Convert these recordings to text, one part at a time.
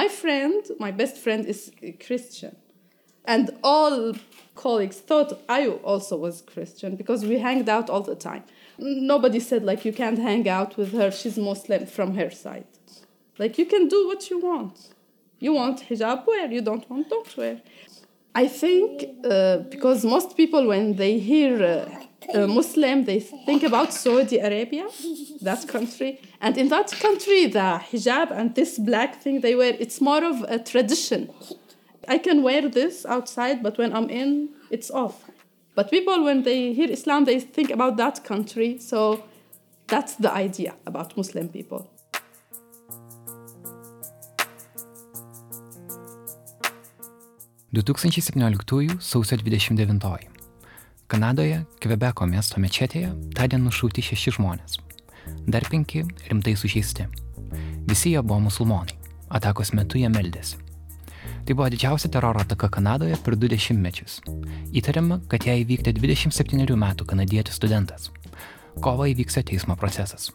My friend, my best friend, is Christian. And all colleagues thought I also was Christian because we hanged out all the time. Nobody said, like, you can't hang out with her, she's Muslim from her side. Like, you can do what you want. You want hijab, wear. You don't want, don't wear. I think uh, because most people, when they hear uh, Uh, Muslim, they think about Saudi Arabia, that country. And in that country, the hijab and this black thing they wear, it's more of a tradition. I can wear this outside, but when I'm in, it's off. But people, when they hear Islam, they think about that country. So that's the idea about Muslim people. Du 2017 sausio 29. Kanadoje, Kvebeko miesto mečetėje, tądien nušauti šeši žmonės. Dar penki rimtai sužeisti. Visi jie buvo musulmonai. Atakos metu jie meldėsi. Tai buvo didžiausia teroro ataka Kanadoje per du dešimtmečius. Įtariama, kad ją įvykdė 27 metų kanadietis studentas. Kovo įvyksio teismo procesas.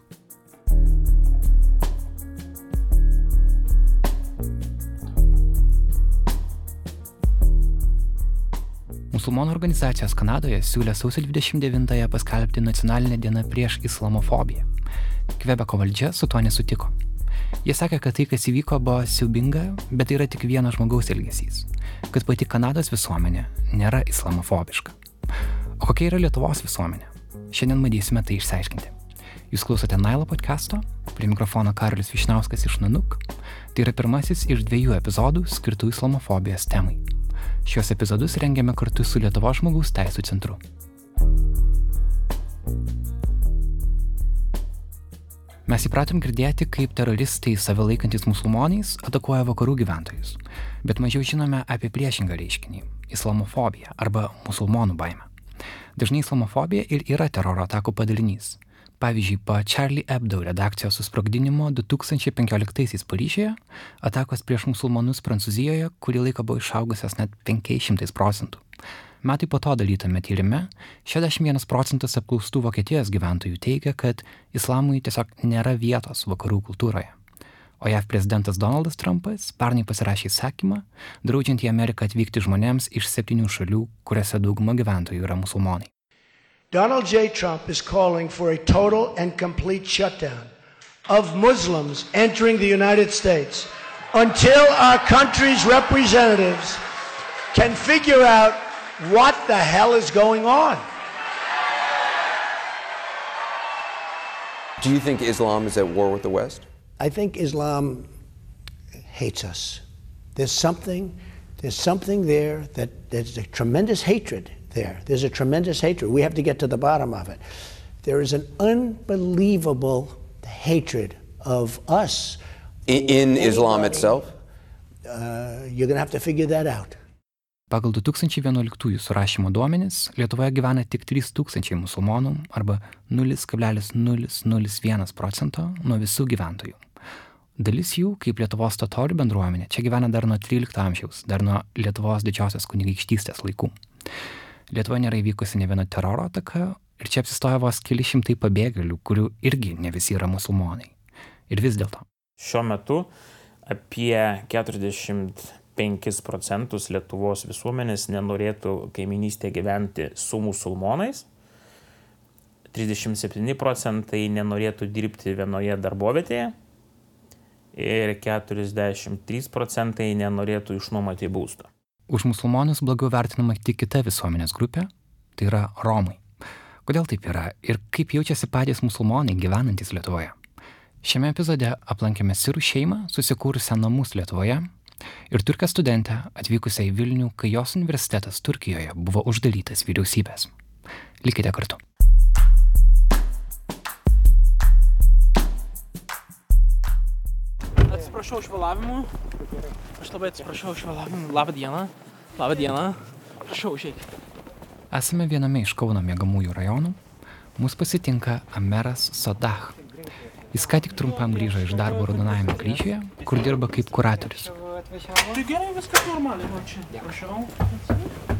Musulmonų organizacijos Kanadoje siūlė sausio 29-ąją paskelbti nacionalinę dieną prieš islamofobiją. Kvebeko valdžia su tuo nesutiko. Jie sakė, kad tai, kas įvyko, buvo siubinga, bet tai yra tik vieno žmogaus elgesys. Kad pati Kanados visuomenė nėra islamofobiška. O kokia yra Lietuvos visuomenė? Šiandien bandysime tai išsiaiškinti. Jūs klausote Nailo podcast'o, prie mikrofono Karolis Višnauskas iš Nanuk. Tai yra pirmasis iš dviejų epizodų skirtų islamofobijos temai. Šios epizodus rengiame kartu su Lietuvo žmogaus teisų centru. Mes įpratom girdėti, kaip teroristai save laikantis musulmonais atakuoja vakarų gyventojus, bet mažiau žinome apie priešingą reiškinį - islamofobiją arba musulmonų baimę. Dažnai islamofobija ir yra teroro atakų padalinys. Pavyzdžiui, po Charlie Hebdo redakcijos susprogdinimo 2015-aisiais Paryžioje, atakos prieš musulmonus Prancūzijoje kurį laiką buvo išaugusios net 500 procentų. Metai po to dalytame tyrime 61 procentas apklaustų Vokietijos gyventojų teigia, kad islamui tiesiog nėra vietos vakarų kultūroje. O JAV prezidentas Donaldas Trumpas pernai pasirašė įsakymą, draudžiant į Ameriką atvykti žmonėms iš septynių šalių, kuriuose dauguma gyventojų yra musulmonai. Donald J. Trump is calling for a total and complete shutdown of Muslims entering the United States until our country's representatives can figure out what the hell is going on. Do you think Islam is at war with the West? I think Islam hates us. There's something, there's something there that there's a tremendous hatred there. There's a tremendous hatred. We have to get to the bottom of it. There is an unbelievable hatred of us. In, in Islam itself? Uh, you're going to have to figure that out. Pagal 2011 surašymo duomenis Lietuvoje gyvena tik 3000 musulmonų arba 0,001 procento nuo visų gyventojų. Dalis jų, kaip Lietuvos totorių bendruomenė, čia gyvena dar nuo 13 amžiaus, dar nuo Lietuvos didžiosios kunigaikštystės laikų. Lietuvoje nėra įvykusi ne viena teroro ataka ir čia apsistoja vos keli šimtai pabėgėlių, kurių irgi ne visi yra musulmonai. Ir vis dėlto. Šiuo metu apie 45 procentus Lietuvos visuomenės nenorėtų kaiminystėje gyventi su musulmonais. 37 procentai nenorėtų dirbti vienoje darbovietėje ir 43 procentai nenorėtų išnuomoti būsto. Už musulmonus blogiau vertinama tik kita visuomenės grupė - tai yra Romai. Kodėl taip yra ir kaip jaučiasi patys musulmonai gyvenantis Lietuvoje? Šiame epizode aplankėme Sirų šeimą, susikūrusią namus Lietuvoje, ir turkę studentę atvykusią į Vilnių, kai jos universitetas Turkijoje buvo uždarytas vyriausybės. Likite kartu. Atsiprašau už vėlavimą. Aš labai atsiprašau už vėlavimą. Labą dieną. Labą dieną. Prašau, užeik. Esame viename iš Kauno mėgamųjų rajonų. Mūsų pasitinka Ameras Sodah. Jis ką tik trumpam grįžo iš darbo Raudonajame kryžiuje, kur dirba kaip kuratorius. Tai gerai, viskas normaliai, va čia. Prašau.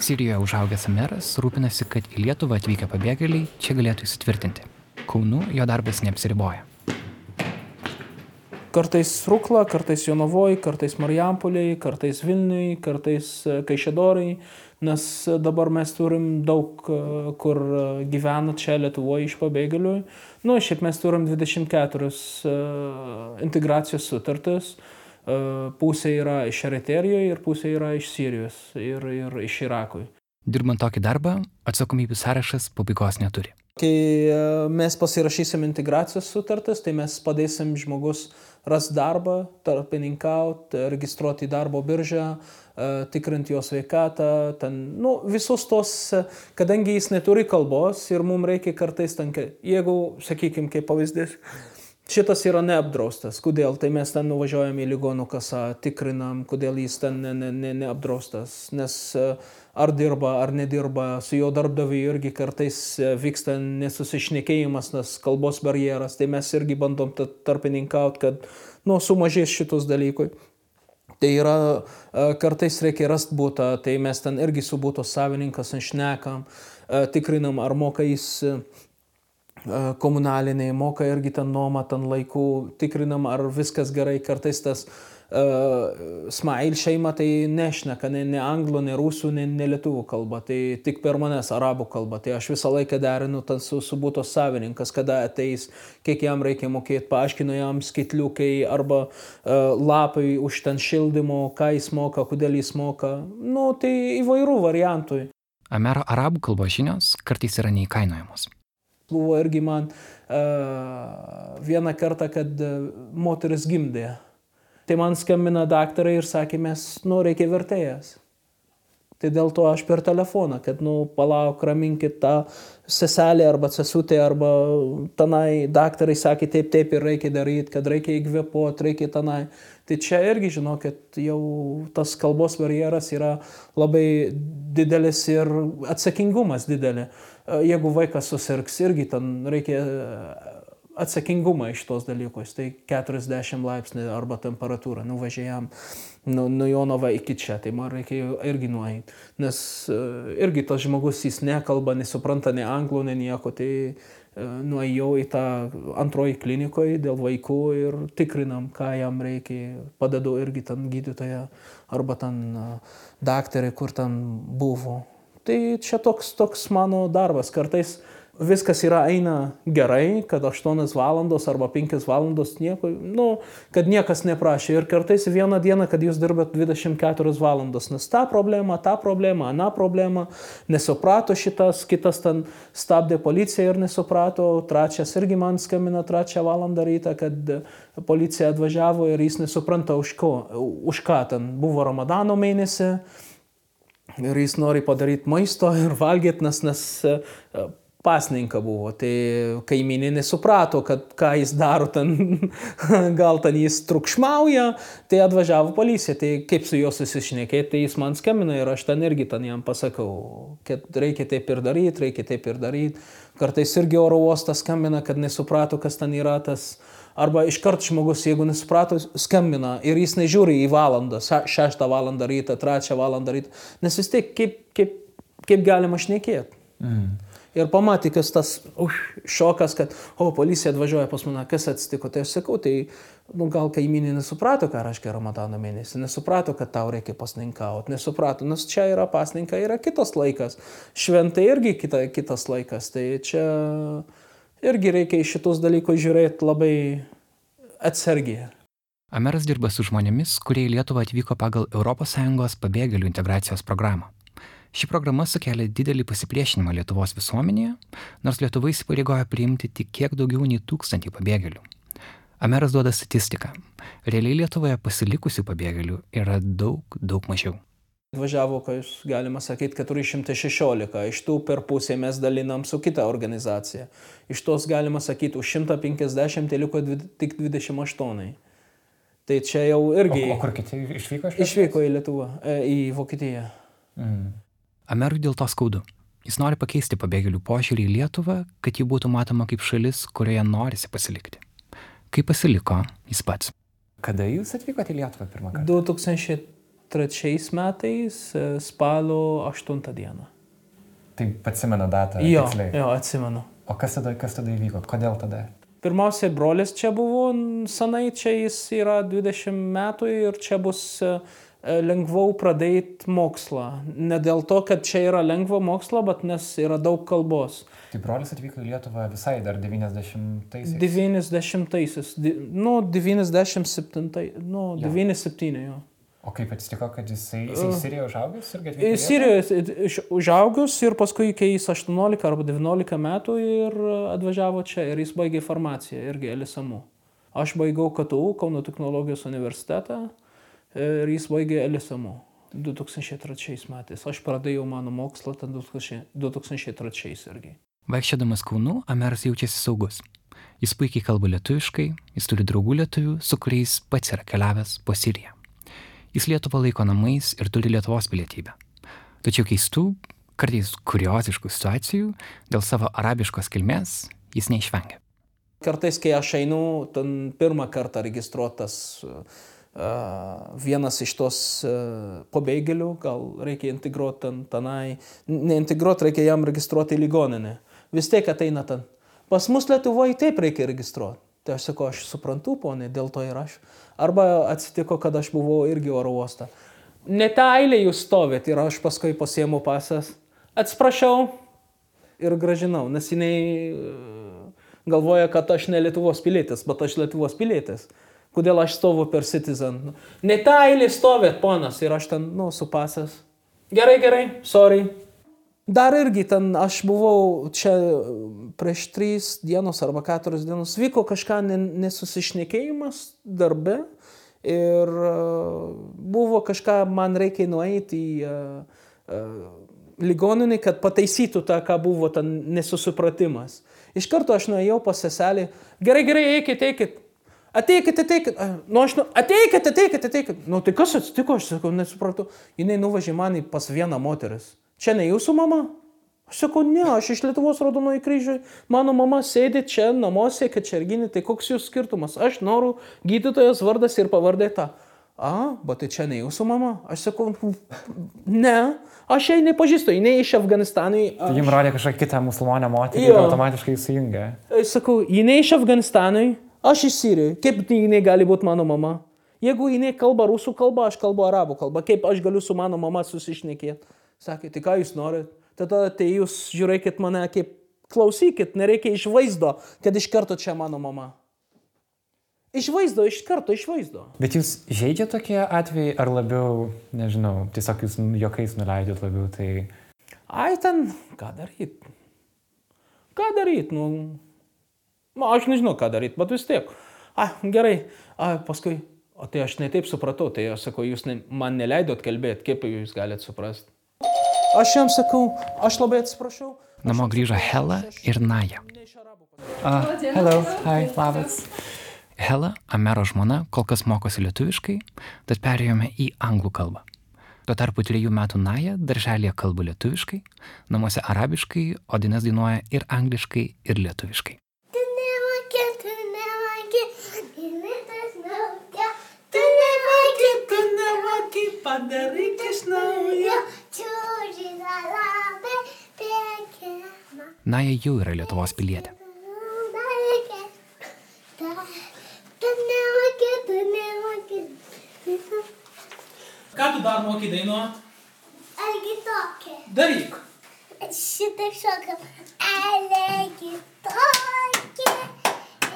Sirijoje užaugęs meras rūpinasi, kad į Lietuvą atvykę pabėgėliai čia galėtų įsitvirtinti. Kaunu jo darbas neapsiriboja. Kartais Rukla, kartais Jonavoj, kartais Marijampoliai, kartais Vilniui, kartais e, Kaišėdorai, nes dabar mes turim daug, e, kur e, gyvena čia Lietuvoje iš pabėgėlių. Nu, šiaip mes turim 24 integracijos sutartis. Pusė yra iš Eriterijoje ir pusė yra iš Sirijos ir, ir iš Irakui. Dirbant tokį darbą, atsakomybių sąrašas pabaigos neturi. Kai mes pasirašysim integracijos sutartis, tai mes padėsim žmogus rast darbą, tarpininkauti, registruoti darbo biržą, e, tikrinti jo sveikatą, ten, nu, visus tos, kadangi jis neturi kalbos ir mums reikia kartais ten, jeigu, sakykime, kaip pavyzdys, šitas yra neapdraustas, kodėl, tai mes ten nuvažiuojam į ligonų kasą, tikrinam, kodėl jis ten ne, ne, ne, neapdraustas, nes uh, ar dirba, ar nedirba, su jo darbdaviu irgi kartais e, vyksta nesusišnekėjimas, nes kalbos barjeras, tai mes irgi bandom tarpininkauti, kad nu, sumažės šitus dalykui. Tai yra, e, kartais reikia rasti būtą, tai mes ten irgi su būto savininkas išnekam, e, tikrinam, ar moka jis komunaliniai, moka irgi ten nuomą, ten laikų, tikrinam, ar viskas gerai, kartais tas uh, uh, Smail šeima tai nešneka ne, ne anglų, ne rusų, ne, ne lietuvų kalba, tai tik per manęs arabų kalba. Tai aš visą laiką derinu ten su, su būto savininkas, kada ateis, kiek jam reikia mokėti, paaiškinu jam skaitliukai arba uh, lapai už ten šildymo, ką jis moka, kodėl jis moka. Nu, tai įvairių variantų. Amero arabų kalbos žinios kartais yra neįkainojamos. Buvo irgi man uh, vieną kartą, kad uh, moteris gimdė Tai man skambina daktarai ir sakė, mes, nu, reikia vertėjas. Tai dėl to aš per telefoną, kad, nu, palauk, raminkit tą seselę arba sesutę, arba tenai daktarai sakė, taip, taip ir reikia daryti, kad reikia įkvepuoti, reikia tenai. Tai čia irgi, žinokit, jau tas kalbos barjeras yra labai didelis ir atsakingumas didelė. Jeigu vaikas susirgs, irgi ten reikia atsakingumą iš tos dalykus. Tai 40 laipsnių arba temperatūra. Nuvažiavėjom nu, nuo Jonava iki čia, tai man reikėjo irgi nueiti. Nes uh, irgi tas žmogus, jis nekalba, nesupranta ne anglų, ne nieko. Tai uh, nuėjau į tą antroji klinikoje dėl vaikų ir tikrinam, ką jam reikia. Padedu irgi ten gydytoje arba ten uh, daktarė, kur ten buvo. Tai čia toks, toks mano darbas. Kartais viskas yra eina gerai, kad 8 valandos arba 5 valandos nieko, nu, kad niekas neprašė. Ir kartais vieną dieną, kad jūs dirbat 24 valandos, nes tą problemą, tą problemą, aną problemą, nesuprato šitas, kitas ten stabdė policiją ir nesuprato, trečias irgi man skambina trečią valandą rytą, kad policija atvažiavo ir jis nesupranta už, ko, už ką ten buvo Ramadano mėnesį. Ir jis nori padaryti maisto ir valgyti, nes, nes pasninka buvo, tai kaimynė nesuprato, kad ką jis daro ten, gal ten jis trukšmauja, tai atvažiavo policija, tai kaip su juo susišnekėti, tai jis man skambina ir aš ten irgi ten jam pasakau, kad reikia taip ir daryti, reikia taip ir daryti. Kartais irgi oro uostas skambina, kad nesuprato, kas ten yra tas. Arba iškart žmogus, jeigu nesuprato, skambina ir jis nežiūri į valandą, šeštą valandą rytą, trečią valandą rytą, nes vis tiek kaip, kaip, kaip galima šnekėti. Mm ir pamatė, kas tas uh, šokas, kad, o, policija atvažiuoja pas mane, kas atsitiko, tai aš sakau, tai nu, gal kaimynė nesuprato, ką reiškia Ramadano mėnesį, nesuprato, kad tau reikia pasninkauti, nesuprato, nes čia yra pasninka, yra kitas laikas, šventai irgi kita, kitas laikas, tai čia irgi reikia į šitus dalykus žiūrėti labai atsargiai. Ameras dirba su žmonėmis, kurie į Lietuvą atvyko pagal ES pabėgėlių integracijos programą. Ši programa sukėlė didelį pasipriešinimą Lietuvos visuomenėje, nors Lietuva įsipareigojo priimti tik kiek daugiau nei tūkstantį pabėgėlių. Ameras duoda statistiką. Realiai Lietuvoje pasilikusių pabėgėlių yra daug, daug mažiau. Atvažiavo, ką jūs galima sakyti, 416. Iš tų per pusę mes dalinam su kita organizacija. Iš tos galima sakyti, už 150 liko dvi, tik 28. Tai čia jau irgi. O, o kur kiti išvyko iš Lietuvos? Išvyko į Lietuvą, e, į Vokietiją. Mm. Amerui dėl to skaudu. Jis nori pakeisti pabėgėlių požiūrį į Lietuvą, kad ji būtų matoma kaip šalis, kurioje norisi pasilikti. Kai pasiliko jis pats. Kada jūs atvykote į Lietuvą pirmą kartą? 2003 metais e, spalio 8 dieną. Tai atsimenu datą. Jo, tiksliai. jo, atsimenu. O kas tada, kas tada įvyko? Kodėl tada? Pirmiausia, brolis čia buvo senai, čia jis yra 20 metų ir čia bus e, e, lengviau pradėti mokslą. Ne dėl to, kad čia yra lengva moksla, bet nes yra daug kalbos. Tai brolis atvyko į Lietuvą visai dar 90-aisiais. 90-aisiais, di- nu, 97, nu, Jo. 97 jo. O kaip atsitiko, kad jisai, jisai Sirijoje užaugęs ir kad Sirijoje užaugus ir paskui, kai jis 18 arba 19 metų ir atvažiavo čia ir jis baigė farmaciją irgi LSMU. Aš baigiau KTU, Kauno technologijos universitetą ir jis baigė LSMU 2003 metais. Aš pradėjau mano mokslą ten 2000 2003 irgi. Vaikščiodamas Kaunu, Ameras jaučiasi saugus. Jis puikiai kalba lietuviškai, jis turi draugų lietuvių, su kuriais pats yra keliavęs po Siriją. Jis Lietuvą laiko namais ir turi Lietuvos pilietybę. Tačiau keistų, kartais kurioziškų situacijų dėl savo arabiškos kilmės jis neišvengia. Kartais, kai aš einu, ten pirmą kartą registruotas uh, vienas iš tos uh, pabėgėlių, gal reikia integruoti ten, tenai, neintegruoti reikia jam registruoti į ligoninę. Vis tiek ateina ten. Pas mus Lietuvoje taip reikia registruoti. Tai aš sakau, aš suprantu, ponė, dėl to ir aš. Arba atsitiko, kad aš buvau irgi oro uoste. Ne tą eilę jūs stovėt ir aš paskui pasiemu pasas. Atsiprašau ir gražinau, nes jinai e, galvoja, kad aš ne Lietuvos pilietis, bet aš Lietuvos pilietis. Kodėl aš stovu per Citizen? Ne tą eilę stovėt, ponas, ir aš ten, nu, su pasas. Gerai, gerai, sorry. Dar irgi ten aš buvau čia prieš trys dienos arba keturios dienos, vyko kažką ne- nesusišnekėjimas darbe ir e, buvo kažką, man reikia nueiti į e, e, ligoninį, kad pataisytų tą, ką buvo ten nesusipratimas. Iš karto aš nuėjau pas seselį, gerai, gerai, eikit, eikit. Ateikit, ateikit. Nu, aš, nu, ateikit, ateikit, ateikit. Nu, tai kas atsitiko, aš sakau, nesupratau. Jis nuvažiavo man pas vieną moteris. Čia ne jūsų mama? Aš sakau, ne, aš iš Lietuvos raudonojo kryžiui. Mano mama sėdi čia namuose, irginė, tai koks jūsų skirtumas? Aš noriu gydytojas vardas ir pavardė tą. A, bet tai čia ne jūsų mama? Aš sakau, ne, aš jai nepažįstu, jinai iš Afganistano. Tai jums rodė kažkokią kitą musulmonę moterį ir automatiškai įsijungė. Aš sakau, jinai iš Afganistano, aš iš Sirijos. Kaip jinai gali būti mano mama? Jeigu jinai kalba rusų kalbą, aš kalbu arabų kalbą. Kaip aš galiu su mano mama susišnekėti? Sakė, tai ką jūs norit? Tada tai jūs žiūrėkit mane kaip klausykit, nereikia iš vaizdo, kad iš karto čia mano mama. Iš vaizdo, iš karto iš vaizdo. Bet jūs žaidžia tokie atvejai, ar labiau, nežinau, tiesiog jūs juokais nuleidžiat labiau, tai... Ai ten, ką daryt? Ką daryt? Nu, nu, aš nežinau, ką daryt, bet vis tiek. Ai, gerai. Ai, paskui, o tai aš netaip supratau, tai aš sakau, jūs ne, man neleidot kalbėti, kaip jūs galite suprasti. Aš jam sakau, aš labai atsiprašau. Namo grįžo Hela ir Naja. Uh, hello, hi, labas. Hela, Amero žmona, kol kas mokosi lietuviškai, tad perėjome į anglų kalbą. Tuo tarpu trejų metų Naja darželėje kalba lietuviškai, namuose arabiškai, o dainas dainuoja ir angliškai, ir lietuviškai. Padaryk iš naujo. Čiūži labai pėkiama. Naja jau yra Lietuvos pilietė. Tu nemoki, tu nemoki. Ką tu dar moki dainuoti? Argi tokia. Daryk. Šitaip šokam. Argi tokia.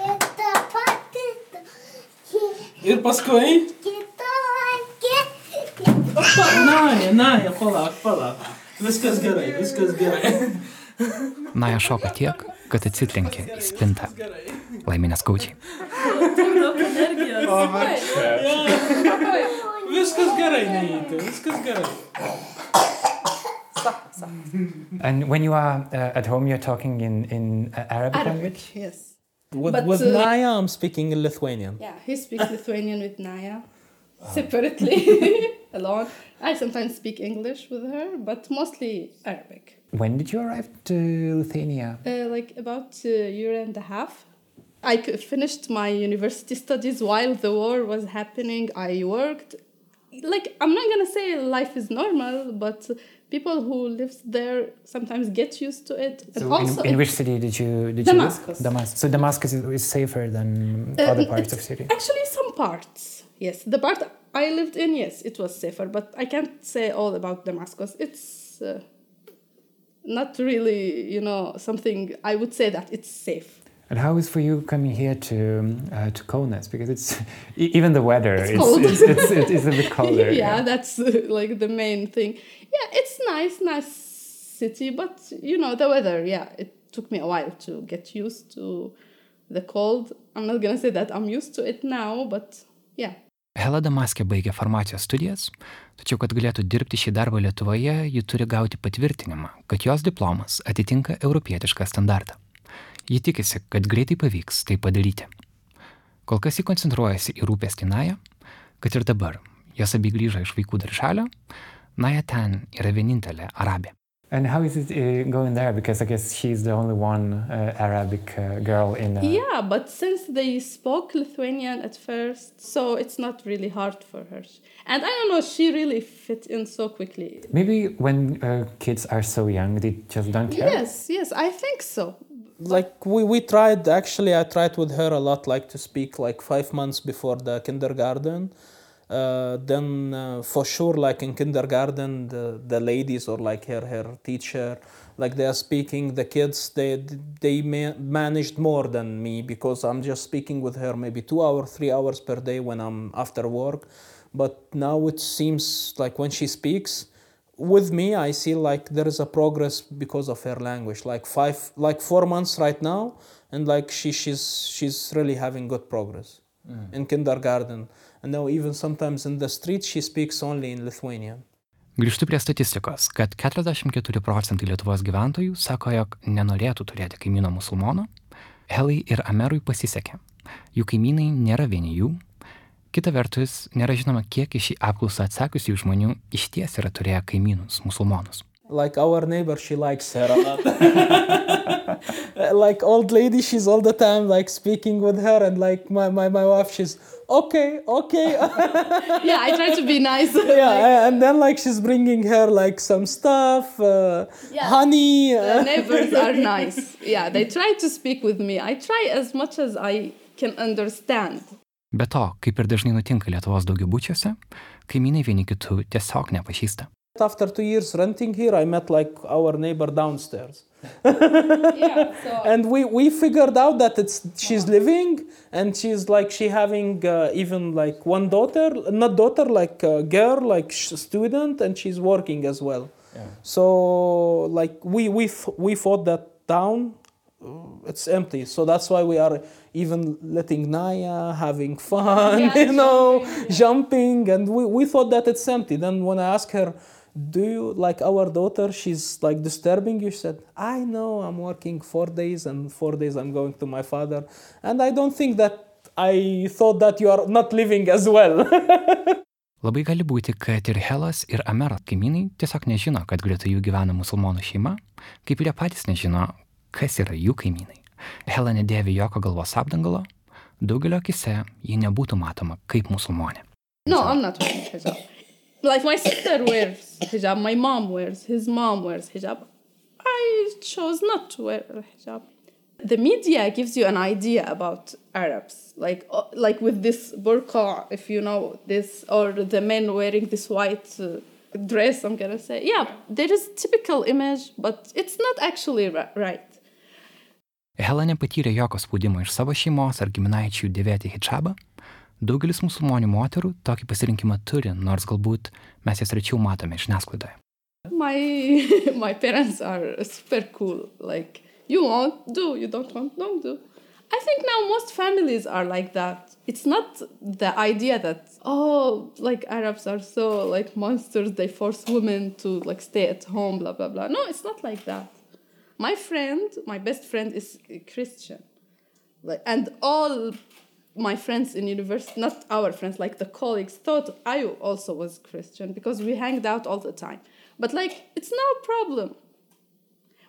Ir ta pati tokia. Ir paskui. Kitokia. Naja, naja, palauk, palauk. Viskas gerai, viskas gerai. Naja šoka tiek, kad atsitrenkė į spintą. Laiminės skaučiai. Viskas gerai, neįti, viskas gerai. And when you are uh, at home, you're talking in, in uh, Arabic language? Yes. With, But, with uh, Naya, I'm speaking in Lithuanian. Yeah, he speaks Lithuanian with Naya separately, alone. I sometimes speak English with her, but mostly Arabic. When did you arrive to Lithuania? Uh, like about a year and a half. I finished my university studies while the war was happening. I worked like i'm not gonna say life is normal but people who live there sometimes get used to it and So also in, in which city did you did Damascus. you live? Damascus. So Damascus is, is safer than Uh, other parts of Syria. Actually, some parts. Yes, the part I lived in, yes, it was safer, but I can't say all about Damascus. It's uh, not really, you know, something I would say that it's safe. And how is for you coming here to uh, to Kaunas? Because it's even the weather It's is it's, it's, it's, it's a bit colder. yeah, that's uh, like the main thing. Yeah, it's nice, nice city, but you know, the weather, yeah, it took me a while to get used to the cold. I'm not gonna say that I'm used to it now, but yeah. Hela Damaskė baigė farmacijos studijas, tačiau kad galėtų dirbti šį darbą Lietuvoje, ji turi gauti patvirtinimą, kad jos diplomas atitinka europietišką standartą. Ji tikisi, kad greitai pavyks tai padaryti. Kol kas ji koncentruojasi į rūpestį Nają, kad ir dabar jos abi grįžo iš vaikų darželio, Naja ten yra vienintelė arabė. And how is it uh, going there? Because I guess she's the only one uh, Arabic uh, girl in. Uh, Yeah, but since they spoke Lithuanian at first, so it's not really hard for her. And I don't know, she really fit in so quickly. Maybe when uh, kids are so young, they just don't care. Yes, yes, I think so. like we, we tried actually i tried with her a lot like to speak like five months before the kindergarten uh, then uh, for sure like in kindergarten the, the ladies or like her her teacher like they are speaking the kids they they ma- managed more than me because i'm just speaking with her maybe two hours three hours per day when i'm after work. But now it seems like when she speaks with me i see like there is a progress because of her language. Like five like four months right now and like she she's she's really having good progress in kindergarten Grįžtu prie statistikos, kad 44 procentai Lietuvos gyventojų sako, jog nenorėtų turėti kaimyno musulmono. Helai ir Amerui pasisekė. Jų kaimynai nėra vieni jų. Kita vertus, nėra žinoma, kiek į šį apklausą atsakiusių žmonių iš ties yra turėję kaimynus musulmonus. Like our neighbor she likes her a lot like old lady she's all the time like speaking with her and like my, my, my wife she's okay okay Yeah, I try to be nice. yeah and then like she's bringing her like some stuff uh, Yeah. honey The uh, neighbors are nice. Yeah, they try to speak with me. I try as much as I can understand. Be to, kaip ir dažnai nutinka Lietuvos daugiabučiuose, kaimynai vieni kitų tiesiog nepažįsta. After two years renting here i met like our neighbor downstairs. Yeah, so and we we figured out that it's she's living and she's like she having uh, even like one daughter not daughter like a girl like sh- student and she's working as well. So like we we th- we thought that town uh, it's empty. So that's why we are even letting naya having fun Yeah, you know jumping, jumping. And we, we thought that it's empty. Then when i asked her do you like our daughter she's like disturbing you she said i know i'm working four days and four days i'm going to my father and i don't think that i thought that you are not living as well Labai gali būti, kad ir Helas, ir Amero kaimynai tiesiog nežino, kad greta jų gyvena musulmonų šeima, kaip ir jie patys nežino, kas yra jų kaimynai. Hela nedėvi jokio galvos apdangalo, daugelio akise ji nebūtų matoma kaip musulmonė. no, I'm not hijab. Like my sister wears hijab, my mom wears, his mom wears hijab. I chose not to wear hijab. The media gives you an idea about Arabs, like like with this burqa, if you know this, or the men wearing this white uh, dress. I'm gonna say, yeah, there is typical image, but it's not actually ri- right. Hela nepatyrė jokio spaudimo iš savo šeimos ar giminaičių dėvėti hijabą. Daugelis musulmonių moterų tokį pasirinkimą turi, nors galbūt mes jas rečiau matome žiniasklaidoje. My my parents are super cool. Like you want do, you don't want, don't do. I think now most families are like that. It's not the idea that oh, like Arabs are so like monsters. They force women to like stay at home, blah blah blah. No, it's not like that. My friend, my best friend, is Christian, like, and all my friends in university, not our friends, like the colleagues, thought I also was Christian because we hanged out all the time. But like, it's no problem.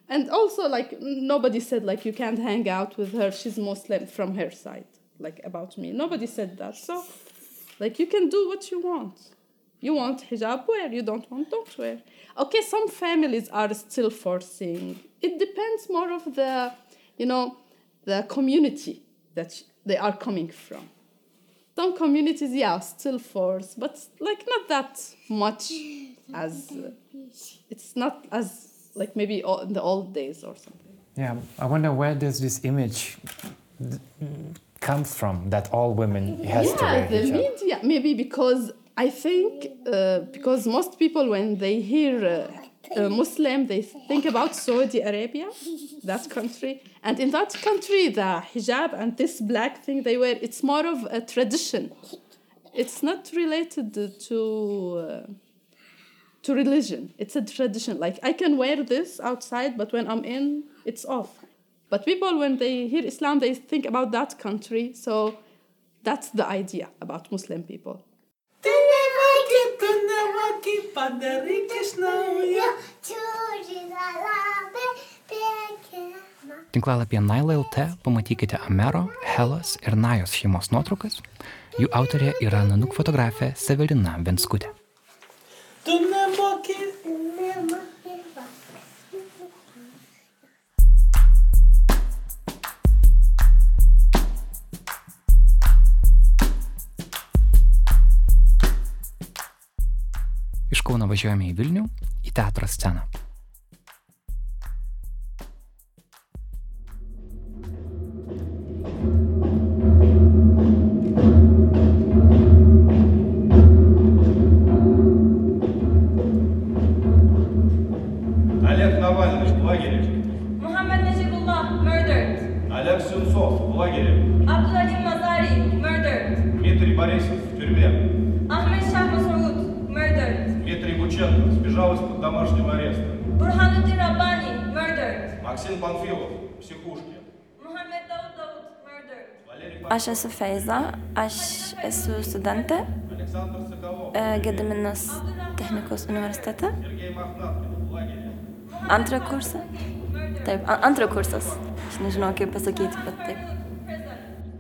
And also, like, nobody said like you can't hang out with her. She's Muslim from her side, like about me. Nobody said that. So, like, you can do what you want. You want hijab, wear. You don't want, don't wear. Okay, some families are still forcing. It depends more of the, you know, the community that they are coming from. Some communities, yeah, still force, but like not that much as uh, it's not as like maybe all, in the old days or something. Yeah, I wonder where does this image comes from that all women has to yeah, wear the hijab? media maybe because I think uh, because most people when they hear uh, uh, Muslim they think about Saudi Arabia, that country, and in that country the hijab and this black thing they wear it's more of a tradition. It's not related to. Uh, to religion. It's a tradition. Like I can wear this outside, but when I'm in, it's off. But people, when they hear Islam, they think about that country. So that's the idea about Muslim people. La la be pequena. Tinklalapyje Naila.lt pamatykite Amero, Helos ir Najos šeimos nuotraukas. Jų autorė yra nanuk fotografė Severina Venskutė. Važiuojame į Vilnių, į teatro sceną. Aš esu Feiza, aš esu studentė Александр Соколов. e, Gediminas technikos universitete. Сергей Мохнаткин в лагере. Antrą kursą. Taip, a- antras kursas. Aš nežinau, kaip pasakyti, bet taip.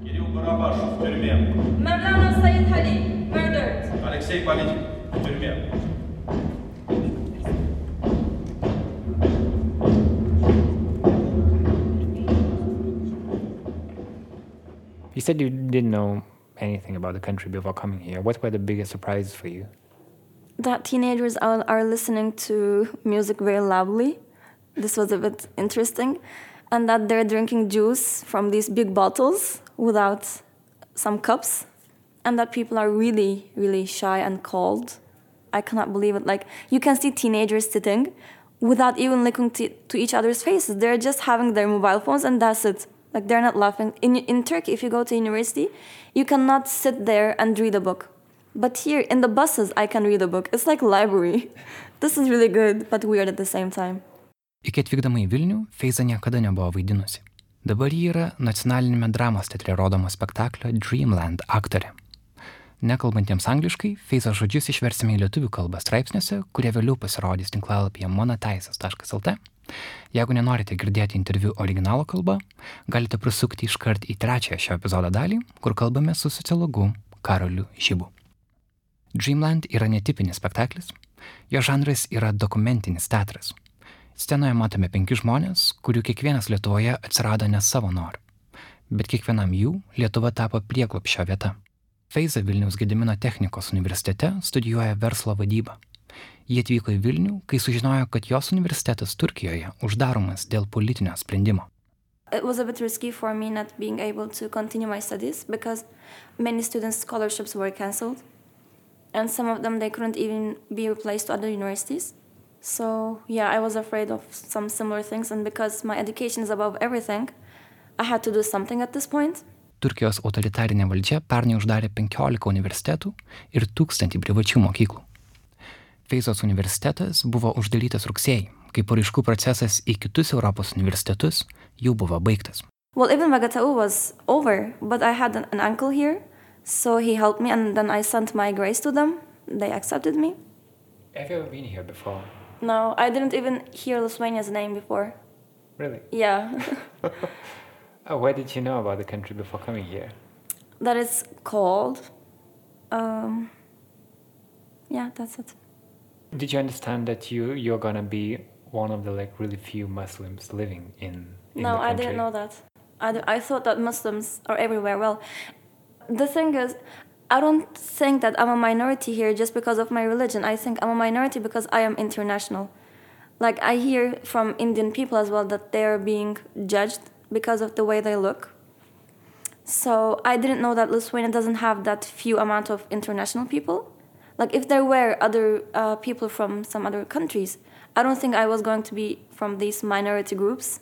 Кирилл Барабашев в тюрьме. Mevlana Sayyid Ali murdered. Алексей Политик в тюрьме. Said you didn't know anything about the country before coming here. What were the biggest surprises for you? That teenagers are, are listening to music very loudly. This was a bit interesting. And that they're drinking juice from these big bottles without some cups. And that people are really, really shy and cold. I cannot believe it. Like, you can see teenagers sitting without even looking to, to each other's faces. They're just having their mobile phones and that's it. Like, they're not laughing. In, in Turkey, if you go to university, you cannot sit there and read a book. But here in the buses, I can read a book. It's like library. this is really good, but weird at the same time. Iki atvykdama į Vilnių, Feiza niekada nebuvo vaidinusi. Dabar ji yra nacionalinėme dramos teatre rodomo spektaklio Dreamland aktorė. Nekalbantiems angliškai, Feiza žodžius išversime į lietuvių kalbą straipsniuose, kurie vėliau pasirodys tinklalapyje monoteisės.lt. Jeigu nenorite girdėti interviu originalo kalba, galite prisukti iškart į trečiąją šio epizodo dalį, kur kalbame su sociologu Karoliu Žybu. Dreamland yra netipinis spektaklis. Jo žanras yra dokumentinis teatras. Scenoje matome penki žmonės, kurių kiekvienas Lietuvoje atsirado ne savo noru. Bet kiekvienam jų Lietuva tapo prieglopšio vieta. Feiza Vilniaus Gedimino technikos universitete studijuoja verslo vadybą. Jie atvyko į Vilnių, kai sužinojo, kad jos universitetas Turkijoje uždaromas dėl politinio sprendimo. It was a bit risky for me not being able to continue my studies because many students' scholarships were cancelled. And some of them, they couldn't even be replaced to other universities. So, yeah, I was afraid of some similar things. And because my education is above everything, I had to do something at this point. Turkijos autoritarinė valdžia pernai uždarė 15 universitetų ir 1000 privačių mokyklų. Feizos universitetas buvo uždarytas rugsėjai, kai paraiškų procesas į kitus Europos universitetus jau buvo baigtas. Well, even Magatau was over, but I had an, uncle here, so he helped me, and then I sent my grades to them. They accepted me. Have you ever been here before? No, I didn't even hear Lithuania's name before. Really? Yeah, Oh, where did you know about the country before coming here? that it's called. Um, Yeah, that's it. Did you understand that you you're gonna be one of the like really few Muslims living in? in no, I didn't know that. I, d- I thought that Muslims are everywhere. Well, the thing is, I don't think that I'm a minority here just because of my religion. I think I'm a minority because I am international. Like, I hear from Indian people as well that they're being judged because of the way they look. So I didn't know that Lithuania doesn't have that few amount of international people. Like, if there were other uh, people from some other countries, I don't think I was going to be from these minority groups.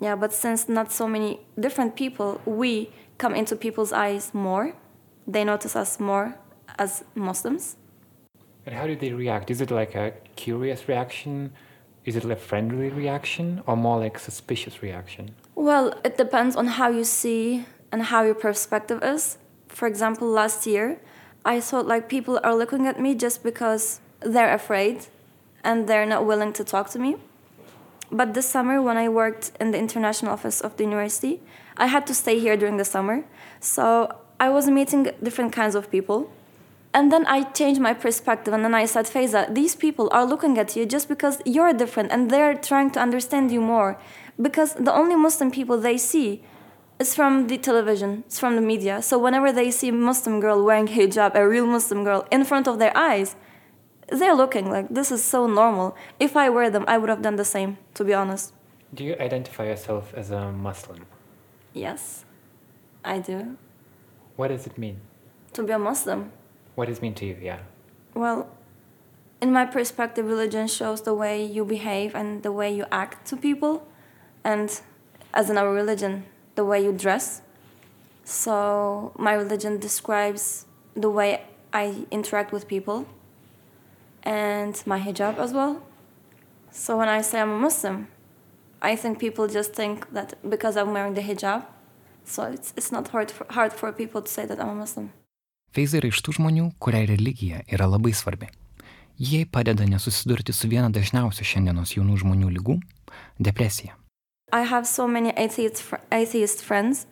Yeah, but since not so many different people, we come into people's eyes more. They notice us more as Muslims. And how do they react? Is it like a curious reaction? Is it a friendly reaction or more like suspicious reaction? Well, it depends on how you see and how your perspective is. For example, last year, I thought like people are looking at me just because they're afraid and they're not willing to talk to me. But this summer, when I worked in the international office of the university, I had to stay here during the summer. So I was meeting different kinds of people. And then I changed my perspective and then I said, Faiza, these people are looking at you just because you're different and they're trying to understand you more. Because the only Muslim people they see is from the television, it's from the media. So whenever they see a Muslim girl wearing hijab, a real Muslim girl, in front of their eyes, they're looking like this is so normal. If I wear them, I would have done the same, to be honest. Do you identify yourself as a Muslim? Yes, I do. What does it mean? To be a Muslim. What does it mean to you? Yeah. Well, in my perspective, religion shows the way you behave and the way you act to people, and as in our religion, the way you dress. So, my religion describes the way I interact with people and my hijab as well. So, when I say I'm a Muslim, I think people just think that because I'm wearing the hijab, so it's, it's not hard for, hard for people to say that I'm a Muslim. Feiza yra iš tų žmonių, kuriai religija yra labai svarbi. Jie padeda nesusidurti su viena dažniausių šiandienos jaunų žmonių lygų - depresija. I have so many atheist, fr- atheist friends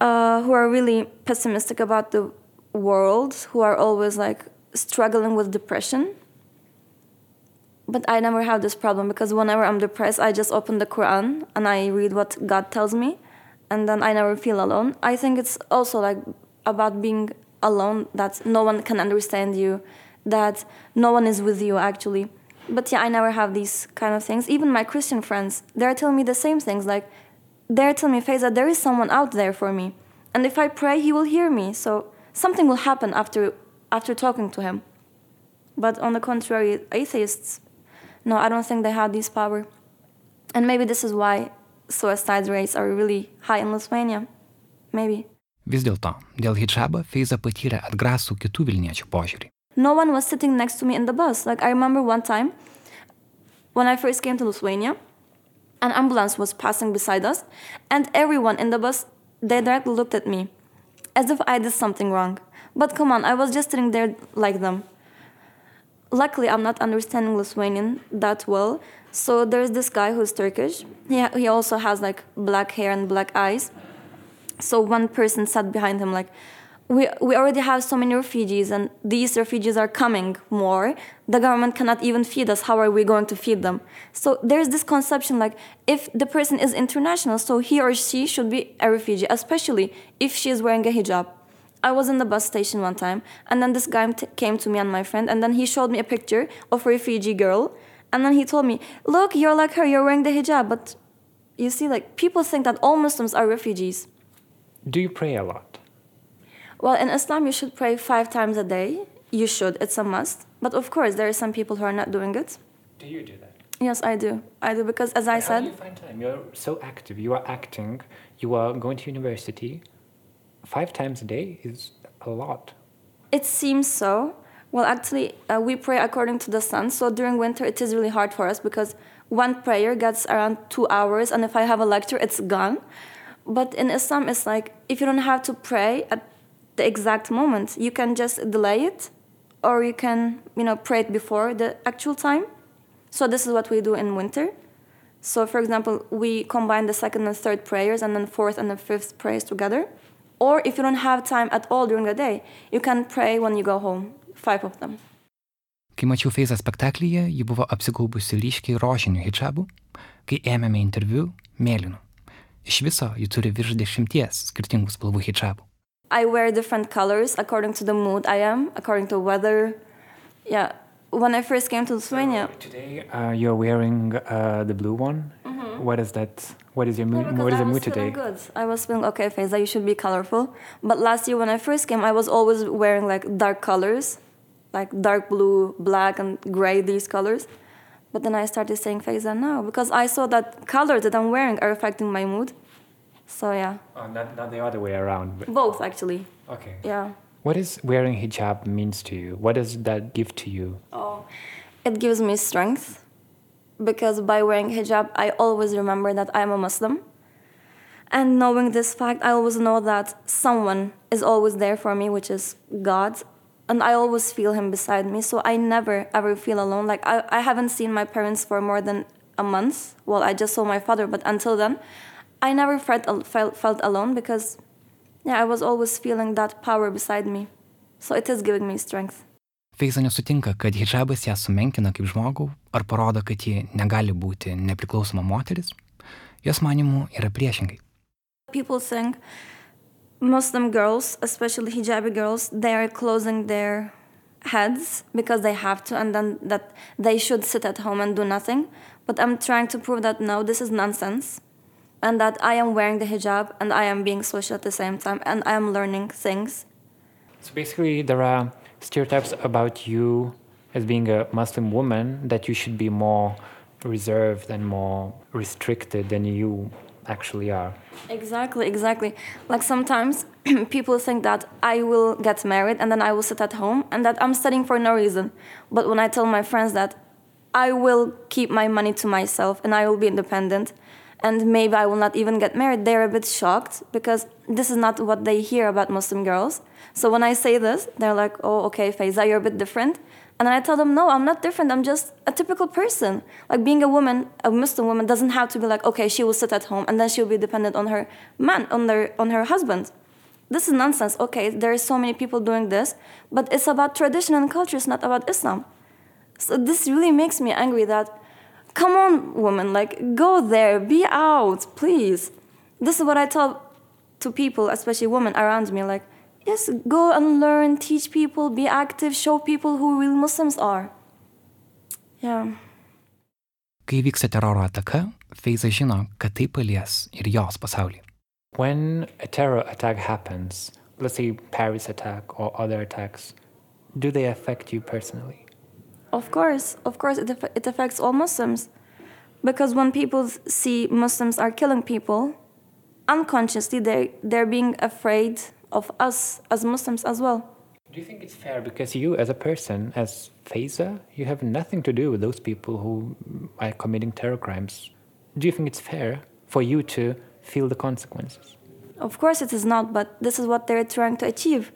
uh, who are really pessimistic about the world, who are always like struggling with depression. But I never have this problem because whenever I'm depressed, I just open the Quran and I read what God tells me, and then I never feel alone. I think it's also like about being alone, that no one can understand you, that no one is with you actually. But yeah, I never have these kind of things. Even my Christian friends, they're telling me the same things. Like, they're telling me, Faiza, there is someone out there for me. And if I pray, he will hear me. So something will happen after, after talking to him. But on the contrary, atheists, no, I don't think they have this power. And maybe this is why suicide rates are really high in Lithuania. Maybe. Vis dėlto, dėl hijabo Feiza patyrė atgrasų kitų Vilniečių požiūrį. No one was sitting next to me in the bus. Like I remember one time when I first came to Lithuania, an ambulance was passing beside us, and everyone in the bus they directly looked at me as if I did something wrong. But come on, I was just sitting there like them. Luckily, I'm not understanding Lithuanian that well. So there's this guy who's Turkish. He, he also has like black hair and black eyes. So one person sat behind him like, we, we already have so many refugees and these refugees are coming more. The government cannot even feed us. How are we going to feed them? So there's this conception like if the person is international so he or she should be a refugee especially if she is wearing a hijab. I was in the bus station one time and then this guy came to me and my friend and then he showed me a picture of a refugee girl and then he told me look you're like her you're wearing the hijab. But you see like people think that all muslims are refugees. Do you pray a lot? Well, in Islam, you should pray five times a day. You should, it's a must. But of course, there are some people who are not doing it. Do you do that? Yes, I do. I do because, as I How do said, you find time? You're so active. You are acting. You are going to university. Five times a day is a lot. it seems so. Well, actually, uh, we pray according to the sun. So during winter, it is really hard for us because one prayer gets around two hours, and if I have a lecture, it's gone. But in Islam, it's like if you don't have to pray at the exact moment, you can just delay it, or you can, you know, pray it before the actual time. So this is what we do in winter. So, for example, we combine the second and third prayers, and then fourth and the fifth prayers together. Or if you don't have time at all during the day, you can pray when you go home, five of them. Kai mačiau Feizą spektaklyje, ji buvo apsigaubusi ryškiai rožiniu hijabu, kai ėmėme interviu - mėlynu. Iš viso ji turi virš dešimties skirtingų spalvų hijabų. I wear different colors according to the mood I am, according to weather. Yeah. When I first came to Lithuania, Today uh, you're wearing uh, the blue one. What is that? What is your mood? Mm-hmm. What is the mood today? good. I was feeling okay, Faiza, you should be colorful. But last year when I first came, I was always wearing like dark colors, like dark blue, black, and gray, these colors. But then I started saying Faiza now because I saw that colors that I'm wearing are affecting my mood. So yeah, Oh, not, not the other way around. Both actually. okay. Yeah. What is wearing hijab means to you? What does that give to you? Oh, it gives me strength because by wearing hijab, I always remember that I'm a Muslim. And knowing this fact, I always know that someone is always there for me, which is God. And I always feel Him beside me. So I never, ever feel alone. Like, I, I haven't seen my parents for more than a month. Well, I just saw my father, but until then, I never felt, felt, felt alone because, yeah, I was always feeling that power beside me. So it is giving me strength. Feiza nesutinka, kad hijabas ją sumenkina kaip žmogų ar parodo, kad ji negali būti nepriklausoma moteris. Jos manimų yra priešingai. People think Muslim girls, especially hijabi girls, they are closing their heads because they have to, and then that they should sit at home and do nothing. But I'm trying to prove that no, this is nonsense, and that I am wearing the hijab and I am being social at the same time, and I am learning things. So basically, there are stereotypes about you as being a Muslim woman that you should be more reserved and more restricted than you actually are. Exactly, exactly. Like sometimes people think that I will get married and then I will sit at home and that I'm studying for no reason. But when I tell my friends that I will keep my money to myself and I will be independent and maybe I will not even get married, they're a bit shocked because this is not what they hear about Muslim girls. So when I say this, they're like, oh, okay, Faiza, you're a bit different. And I tell them, no, I'm not different. I'm just a typical person. Like being a woman, a Muslim woman, doesn't have to be like, okay, she will sit at home and then she'll be dependent on her man, on their, on her husband. This is nonsense. Okay, there are so many people doing this, but it's about tradition and culture. It's not about Islam. So this really makes me angry. That, come on, woman, like go there, be out, please. This is what I tell to people, especially women around me. Like, yes, go and learn, teach people, be active, show people who real Muslims are. Yeah. Kai vyksta teroro ataka, Feiza žino, kad tai palies ir jos pasaulį. When a terror attack happens, let's say Paris attack or other attacks, do they affect you personally? Of course, of course, it, it affects all Muslims. Because when people see Muslims are killing people, unconsciously they, they're being afraid of us as Muslims as well. Do you think it's fair because you, as a person, as Faiza, you have nothing to do with those people who are committing terror crimes? Do you think it's fair for you to feel the consequences? Of course, it is not, but this is what they're trying to achieve.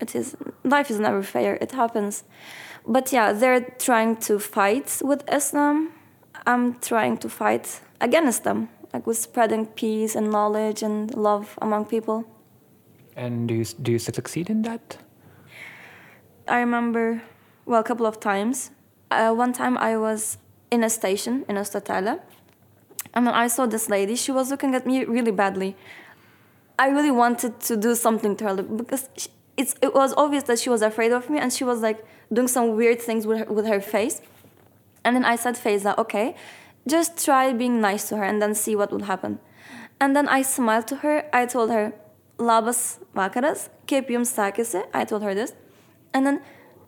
It is life is never fair. It happens, but yeah, they're trying to fight with Islam. I'm trying to fight against them, like with spreading peace and knowledge and love among people. And do you, do you succeed in that? I remember, well, a couple of times. Uh, one time I was in a station in Östertale, and then I saw this lady. She was looking at me really badly. I really wanted to do something to her because she, it's, it was obvious that she was afraid of me, and she was like doing some weird things with her, with her face. And then I said, Faiza, okay, just try being nice to her and then see what will happen. And then I smiled to her. I told her, Labas vakaras, kaip jums? I told her this. And then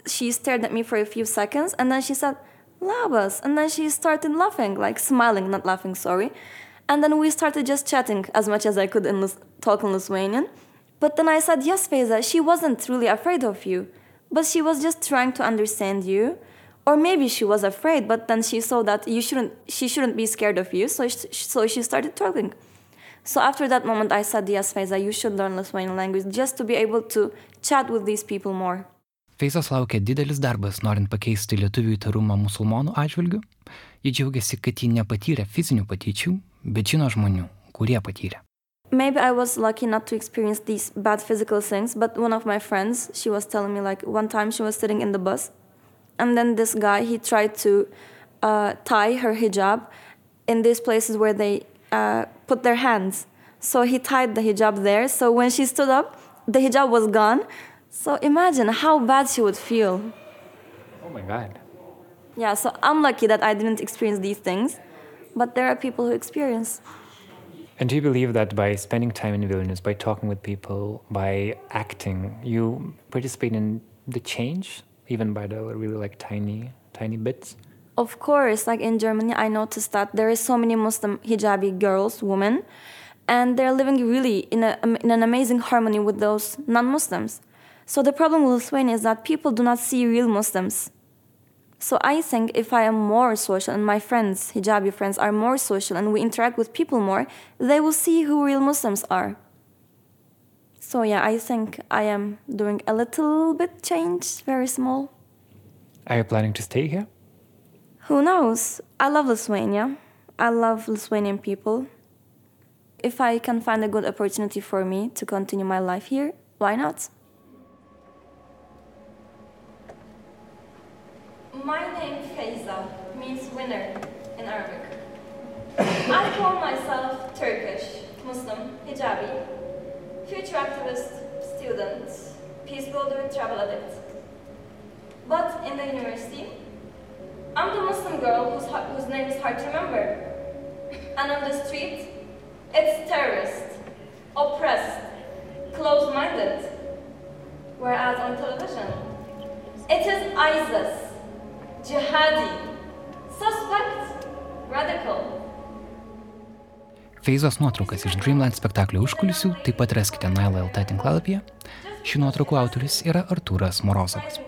she stared at me for a few seconds and then she said, Labas. And then she started laughing, like smiling, not laughing, sorry. And then we started just chatting as much as I could in talk in Lithuanian. But then I said, Yes, Faiza, she wasn't really afraid of you, but she was just trying to understand you. Or maybe she was afraid, but then she saw that you shouldn't, she shouldn't be scared of you, so she, so she started talking. So after that moment, I said, Yes, Faiza, you should learn Lithuanian language just to be able to chat with these people more. Feizos laukia didelis darbas, norint pakeisti lietuvių įtarumą musulmonų atžvilgių. Ji džiaugiasi, kad ji nepatyrė fizinių patyčių, bet žino žmonių, kurie patyrė. Maybe I was lucky not to experience these bad physical things, but one of my friends, she was telling me like one time she was sitting in the bus, and then this guy he tried to uh, tie her hijab in these places where they uh, put their hands. So he tied the hijab there. So when she stood up, the hijab was gone. So imagine how bad she would feel. Oh my god. Yeah, so I'm lucky that I didn't experience these things, but there are people who experience. And do you believe that by spending time in Vilnius, by talking with people, by acting, you participate in the change, even by the really like tiny, tiny bits? Of course, like in Germany, I noticed that there is so many Muslim hijabi girls, women, and they're living really in, a, in an amazing harmony with those non-Muslims. So the problem with Lithuania is that people do not see real Muslims. So I think if I am more social and my friends, hijabi friends, are more social and we interact with people more, they will see who real Muslims are. So yeah, I think I am doing a little bit change, very small. Are you planning to stay here? Who knows? I love Lithuania. I love Lithuanian people. If I can find a good opportunity for me to continue my life here, why not? My name Feyza means winner in Arabic. I call myself Turkish, Muslim, hijabi, future activist, student, peace builder, travel addict. But in the university, I'm the Muslim girl whose, whose name is hard to remember. And on the street, it's terrorist, oppressed, closed minded. Whereas on television, it is ISIS, jihadi, suspect, radical. Feizos nuotraukas iš Dreamland spektaklio užkulisių taip pat raskite Naila LT tinklalapyje. Šių nuotraukų autorius yra Artūras Morozovas.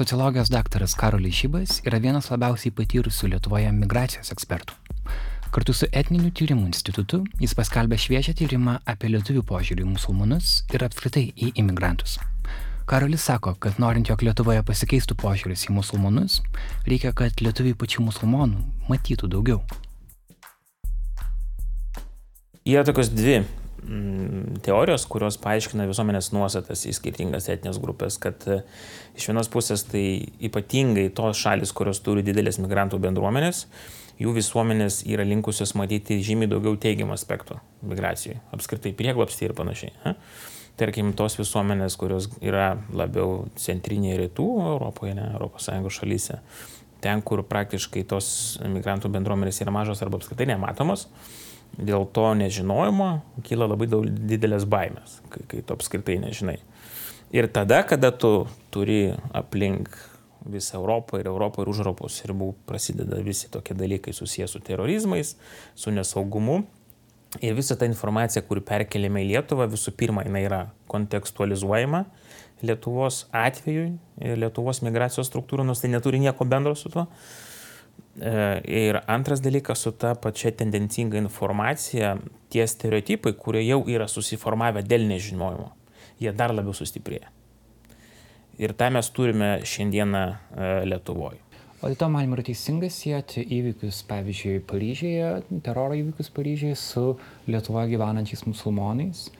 Sociologijos daktaras Karolis Šybas yra vienas labiausiai patyrusių Lietuvoje migracijos ekspertų. Kartu su etniniu tyrimų institutu jis paskelbė šviežią tyrimą apie lietuvių požiūrį į musulmonus ir apskritai į imigrantus. Karolis sako, kad norint, jog Lietuvoje pasikeistų požiūris į musulmonus, reikia, kad lietuviai pačių musulmonų matytų daugiau. Yra tokios dvi teorijos, kurios paaiškina visuomenės nuostatas į skirtingas etinės grupės, kad e, iš vienos pusės tai ypatingai tos šalis, kurios turi didelės migrantų bendruomenės, jų visuomenės yra linkusios matyti žymiai daugiau teigiamų aspektų migracijai, apskritai prieglapstį ir panašiai. Ha? Tarkim, tos visuomenės, kurios yra labiau centrinėje rytų Europoje, ne Sąjungos šalyse, ten, kur praktiškai tos migrantų bendruomenės yra mažos arba apskritai nematomos, dėl to nežinojimo kyla labai daug didelės baimės, kai, kai tu apskritai nežinai. Ir tada, kada tu turi aplink visą Europą ir Europą ir už Europos ribų prasideda visi tokie dalykai susijęs su terorizmais, su nesaugumu. Ir visa ta informacija, kuri perkeliame į Lietuvą, visų pirma, jinai yra kontekstualizuojama Lietuvos atveju ir Lietuvos migracijos struktūrų, nors tai neturi nieko bendro su tuo. Ir antras dalykas su ta pačia tendencinga informacija, tie stereotipai, kurie jau yra susiformavę dėl nežinojimo, jie dar labiau sustiprėja. Ir tą mes turime šiandieną Lietuvoje. O dėl to man yra teisinga sieti įvykius, pavyzdžiui, Paryžiuje, teroro įvykius Paryžiuje su Lietuvoje gyvenančiais musulmonais.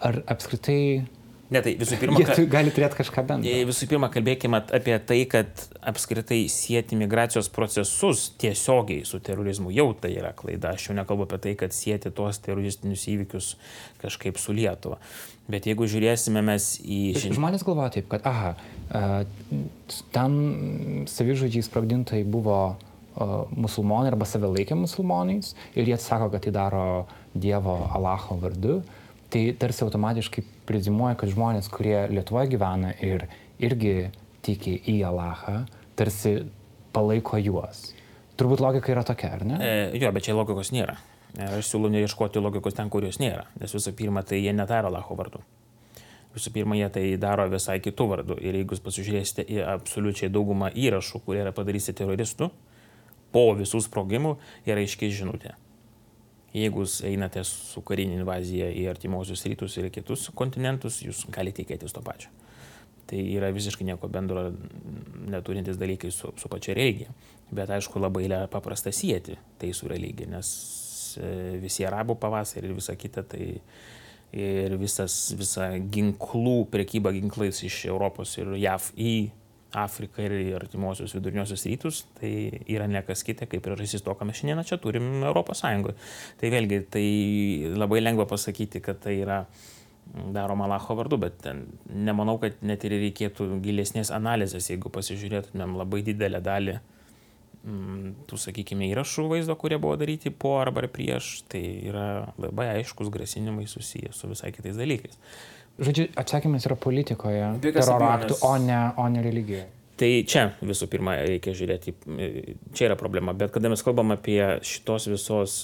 Ar apskritai Ne, tai visų pirma, jie gali turėti kažką bendro? Visų pirma, kalbėkime apie tai, kad apskritai sieti migracijos procesus tiesiogiai su terorizmu jau tai yra klaida. Aš jau nekalbu apie tai, kad sieti tuos teroristinius įvykius kažkaip su Lietuva. Bet jeigu žiūrėsime mes į... Žmonės galvoja taip, kad, aha, ten savižudžiai sprogdintai buvo musulmonai arba save laikė musulmonais ir jie sako, kad tai daro Dievo Alacho vardu, tai tarsi automatiškai prizimuoja, kad žmonės, kurie Lietuvoje gyvena ir irgi tiki į Alachą, tarsi palaiko juos. Turbūt logika yra tokia, ar ne? E, jo, bet čia logikos nėra. E, Aš siūlau neieškoti logikos ten, kur jos nėra. Nes visų pirma, tai jie nedaro Alacho vardu. Visų pirma, jie tai daro visai kitų vardų. Ir jeigu jūs pasižiūrėsite į absoliučiai daugumą įrašų, kurie yra padaryti teroristų, po visų sprogimų yra aiškiai žinutė. Jeigu jūs einate su karinė invazija į artimuosius rytus ir kitus kontinentus, jūs galite tikėtis to pačio. Tai yra visiškai nieko bendro neturintis dalykai su, su pačia religija. Bet aišku, labai paprasta sieti tai su religija, nes e, visi arabų pavasarį ir visa kita, tai ir visas, visa ginklų, prekyba ginklais iš Europos ir JAV į Afriką ir artimuosius viduriniosius rytus, tai yra nekas kita, kaip priežastis to, ką mes šiandieną čia turim Europos Sąjungoje. Tai vėlgi, tai labai lengva pasakyti, kad tai yra daroma Alacho vardu, bet ten nemanau, kad net ir reikėtų gilesnės analizės, jeigu pasižiūrėtumėm labai didelę dalį mm, tų, sakykime, įrašų vaizdo, kurie buvo daryti po arba prieš, tai yra labai aiškus grasinimai susiję su visai kitais dalykais. Žodžiu, atsakymas yra politikoje, teroro aktų, o ne, o ne religijoje. Tai čia visų pirma reikia žiūrėti, čia yra problema, bet kada mes kalbam apie šitos visos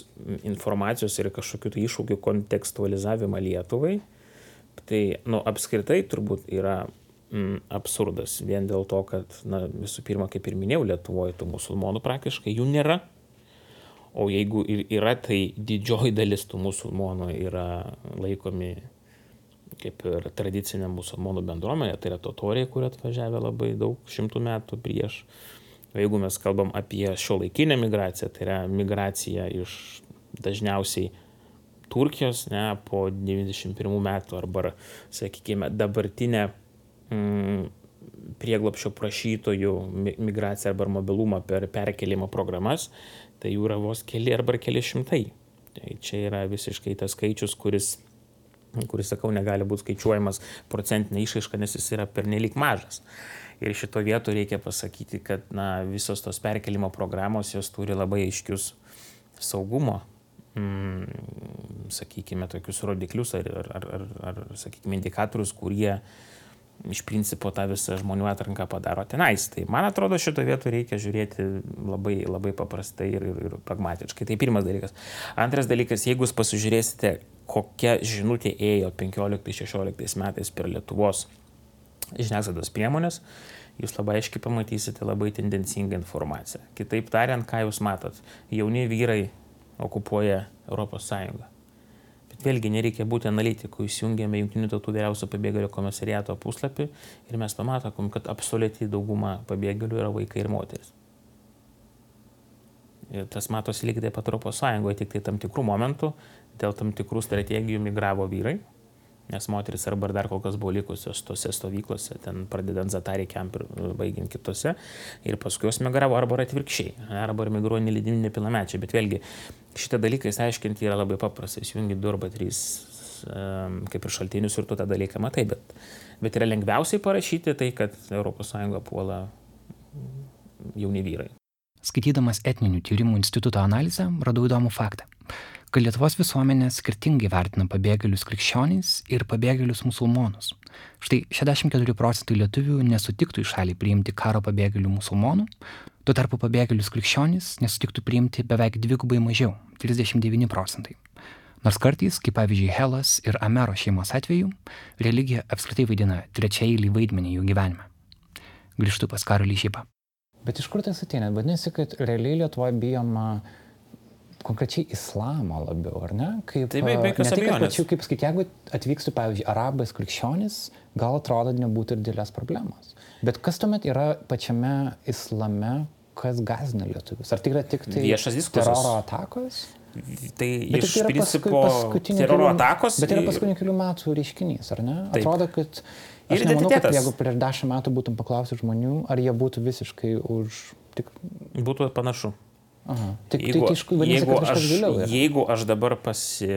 informacijos ir kažkokių tai iššūkių kontekstualizavimą Lietuvai, tai nu, apskritai turbūt yra mm, absurdas vien dėl to, kad na, visų pirma, kaip ir minėjau, Lietuvoje tų musulmonų praktiškai jų nėra. O jeigu ir yra, tai didžioji dalis tų musulmonų yra laikomi kaip ir tradicinė musulmonų bendruomenė, tai yra totoriai, kurie atvažiavę labai daug šimtų metų prieš. Jeigu mes kalbam apie šio laikinę migraciją, tai yra migracija iš dažniausiai Turkijos, ne, po 91 metų arba, sakykime, dabartinę mm, prieglopšio prašytojų mi- migraciją arba mobilumą per perkelimo programas, tai jų yra vos keli arba keli šimtai. Tai čia yra visiškai tas skaičius, kuris kuris, sakau, negali būti skaičiuojamas procentinė išaiška, nes jis yra pernelyg mažas. Ir šito vietu reikia pasakyti, kad na, visos tos perkelimo programos jos turi labai aiškius saugumo, mm, sakykime, tokius rodiklius ar, ar, ar, ar, ar sakykime, indikatorius, kurie iš principo tą visą žmonių atranką padaro tenais. Tai man atrodo, šito vietu reikia žiūrėti labai, labai paprastai ir, ir, ir pragmatiškai. Tai pirmas dalykas. Antras dalykas, jeigu jūs pasižiūrėsite, kokia žinutė ėjo 15-16 metais per Lietuvos žiniasklaidos priemonės, jūs labai aiškiai pamatysite labai tendencingą informaciją. Kitaip tariant, ką jūs matot, jauni vyrai okupuoja. Bet vėlgi nereikia būti analitiku, įsijungiame Junktinių tautų vyriausio pabėgėlių komisariato puslapį ir mes pamatom, kad absoliučiai dauguma pabėgėlių yra vaikai ir moteris. Ir tas matosi lygiai taip pat Europos Sąjungoje, tik tai tam tikrų momentų dėl tam tikrų strategijų migravo vyrai, nes moteris arba dar kol kas buvo likusios tose stovyklose, ten pradedant Zatarį camp ir e, baigiant kitose, ir paskui jos migravo arba ir atvirkščiai, arba migruoja nelydimi nepilnamečiai. Bet vėlgi šitą dalyką įsiaiškinti yra labai paprasta, įsijungi du arba trys em, kaip ir šaltinius ir tu tą dalyką matai, bet, bet yra lengviausiai parašyti tai, kad ES puola jauni vyrai. Skaitydamas etninių tyrimų instituto analizę, radau įdomų faktą, kad Lietuvos visuomenė skirtingai vertina pabėgėlius krikščionys ir pabėgėlius musulmonus. Štai 64 procentai lietuvių nesutiktų į šalį priimti karo pabėgėlių musulmonų, tuo tarpu pabėgėlius krikščionys nesutiktų priimti beveik dvigubai mažiau - 39 procentai. Nors kartais, kaip pavyzdžiui Helas ir Amero šeimos atveju, religija apskritai vaidina trečiaeilį vaidmenį jų gyvenime. Grįžtu pas Karolį Šypą. Bet iš kur tas ateina? Vadinasi, kad realiai Lietuvoje bijoma konkrečiai islamo labiau, ar ne? Kaip, Tai be- jokios tai, abejonės. kaip sakyti, jeigu atvykstų, pavyzdžiui, arabas krikščionis, gal atrodo nebūtų ir didelės problemos. Bet kas tuomet yra pačiame islame, kas gazina lietuvius? Ar tai yra tik tai Viešas diskursas. teroro atakos? Tai Bet iš tai yra principo teroro atakos. Bet tai yra ir- paskutinių kelių metų reiškinys, ar ne? Taip. Atrodo, kad... Ir Aš nemanau, kad jeigu prieš dešimt metų būtum paklausęs žmonių, ar jie būtų visiškai už... Tik... Būtų panašu. Aha. Tik, Jeigu, tai, tai vadinasi, jeigu, aš, yra. jeigu aš dabar pasi,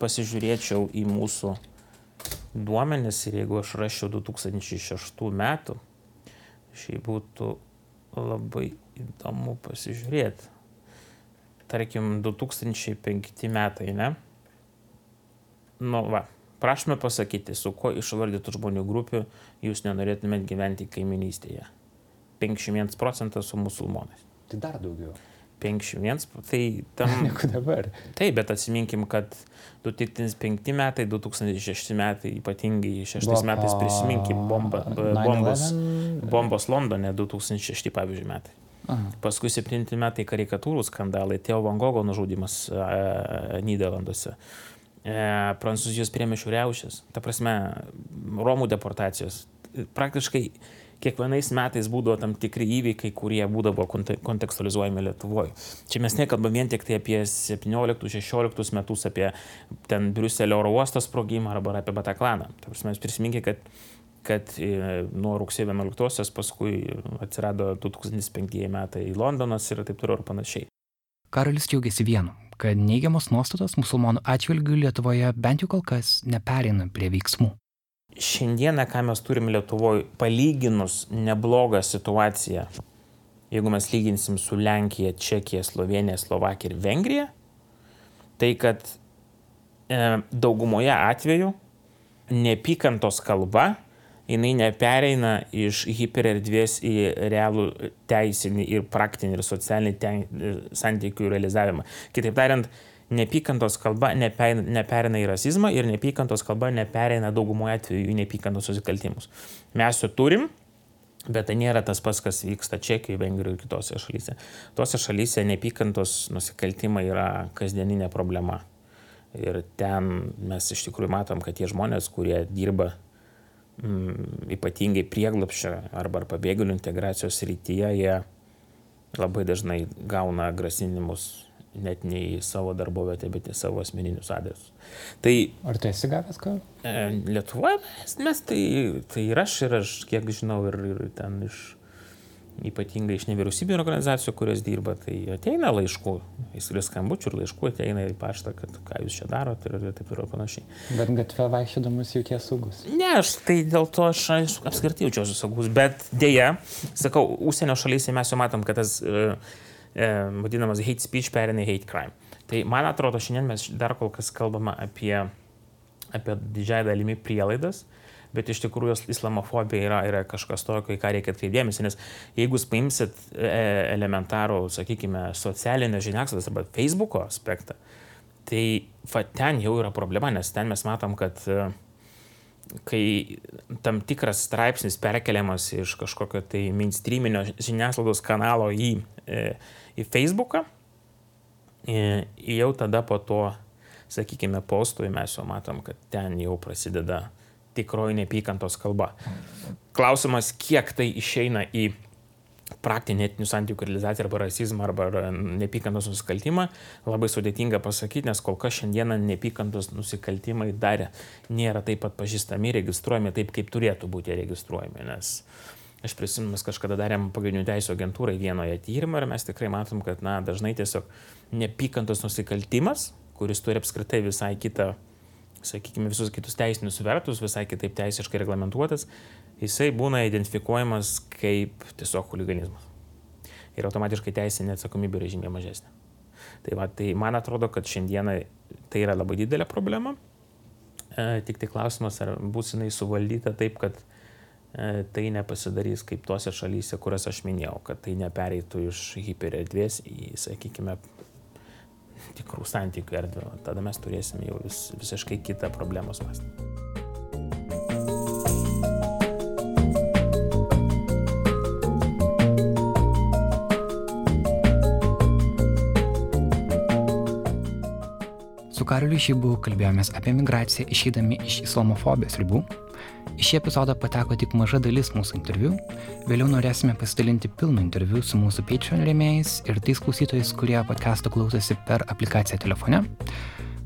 pasižiūrėčiau į mūsų duomenis ir jeigu aš rašiau 2006 metų, šiai būtų labai įdomu pasižiūrėti. Tarkim, 2005 metai, ne? Nu, va, prašome pasakyti, su kuo išvardytų žmonių grupių jūs nenorėtumėt gyventi kaiminystėje. 51 procentas su musulmonais. Tai dar daugiau. 51, tai tam... Negu dabar. Taip, bet atsiminkim, kad 2005 metai, 2006 metai, ypatingai 6 Buvo metais po prisiminkim bomba, b- 9/11. bombos, bombos Londone 2006 pavyzdžiui metai. Aha. Paskui 7 metai karikatūrų skandalai, Teo Van Gogo nužudimas e, Niderlanduose. E, Prancūzijos priemišių riaušės, ta prasme, Romų deportacijos. Praktiškai kiekvienais metais būdavo tam tikri įvykiai, kurie būdavo konte kontekstualizuojami Lietuvoje. Čia mes nekalbam vien tik tai apie 17-16 metus, apie ten Briuselio oro uostos sprogimą arba apie Bataklaną. Ta prasme, prisiminkite, kad kad e, nuo rugsėjo 11-osios paskui atsirado 2005 metai Londonas ir taip toliau ir panašiai. Karolis džiaugiasi vienu, kad neigiamos nuostatos musulmonų atžvilgių Lietuvoje bent jau kol kas nepereina prie veiksmų. Šiandieną, ką mes turim Lietuvoje, palyginus neblogą situaciją, jeigu mes lyginsim su Lenkija, Čekija, Slovenija, Slovakija ir Vengrija, tai kad e, daugumoje atveju neapykantos kalba jinai nepereina iš hipererdvės į realų teisinį ir praktinį ir socialinį ten, santykių realizavimą. Kitaip tariant, neapykantos kalba nepereina, nepereina į rasizmą ir neapykantos kalba nepereina daugumoje atveju į neapykantos nusikaltimus. Mes jo turim, Bet tai nėra tas pats, kas vyksta Čekijoje, Vengrijoje ir kitose šalyse. Tuose šalyse neapykantos nusikaltimai yra kasdieninė problema. Ir ten mes iš tikrųjų matom, kad tie žmonės, kurie dirba ypatingai prieglapščio arba pabėgėlių integracijos rytyje, jie labai dažnai gauna grasinimus net ne į savo darbovietę, bet į savo asmeninius adresus. Tai, Ar tu esi gavęs ką? E, Lietuvoje mes, mes tai, tai ir aš, ir aš, kiek žinau, ir, ir ten iš ypatingai iš nevyriausybinio organizacijų, kurios dirba, tai ateina laiškų, ir skambučių ir laiškų ateina į paštą, kad ką jūs čia darote ir taip ir panašiai. Bet gatvė vaikščiodamas jauties saugus. Ne, aš tai dėl to aš, aš apskritai jaučiuosi saugus, bet dėja, sakau, užsienio šalyse mes jau matom, kad tas e, e, vadinamas hate speech perina į hate crime. Tai man atrodo, šiandien mes dar kol kas kalbame apie, apie didžiąją dalimi prielaidas, bet iš tikrųjų islamofobija yra, yra kažkas tokio, į ką reikia atkreipdėmėsi, nes jeigu jūs paimsit e, elementarų, sakykime, socialinės žiniasklaidos arba Facebook'o aspektą, tai va, ten jau yra problema, nes ten mes matom, kad e, kai tam tikras straipsnis perkeliamas iš kažkokio tai mainstreaminio žiniasklaidos kanalo į, e, į Facebooką, jau tada po to, sakykime, postui mes jau matom, kad ten jau prasideda tikroji neapykantos kalba. Klausimas, kiek tai išeina į praktinį etinių santykių realizaciją arba rasizmą arba neapykantos nusikaltimą, labai sudėtinga pasakyti, nes kol kas šiandieną neapykantos nusikaltimai dar nėra taip pat pažįstami, registruojami taip, kaip turėtų būti registruojami. Nes aš prisimenu, mes kažkada darėm pagrindinių teisų agentūrai vienoje tyrimą ir mes tikrai matom, kad na, dažnai tiesiog neapykantos nusikaltimas, kuris turi apskritai visai kitą sakykime, visus kitus teisinius svertus, visai kitaip teisiškai reglamentuotas, jisai būna identifikuojamas kaip tiesiog huliganizmas. Ir automatiškai teisinė atsakomybė yra žymiai mažesnė. Tai, va, tai man atrodo, kad šiandieną tai yra labai didelė problema. E, tik tai klausimas, ar bus jinai suvaldyta taip, kad e, tai nepasidarys kaip tuose šalyse, kurias aš minėjau, kad tai nepereitų iš hipererdvės į, sakykime, tikrų santykių erdvę. Tada mes turėsim jau vis, visiškai kitą problemos. Su Karoliu Žybu kalbėjomės apie migraciją išeidami iš islamofobijos ribų. Į šį epizodą pateko tik maža dalis mūsų interviu. Vėliau norėsime pasidalinti pilną interviu su mūsų Patreon rėmėjais ir tais klausytojais, kurie podcast'o klausosi per aplikaciją telefone.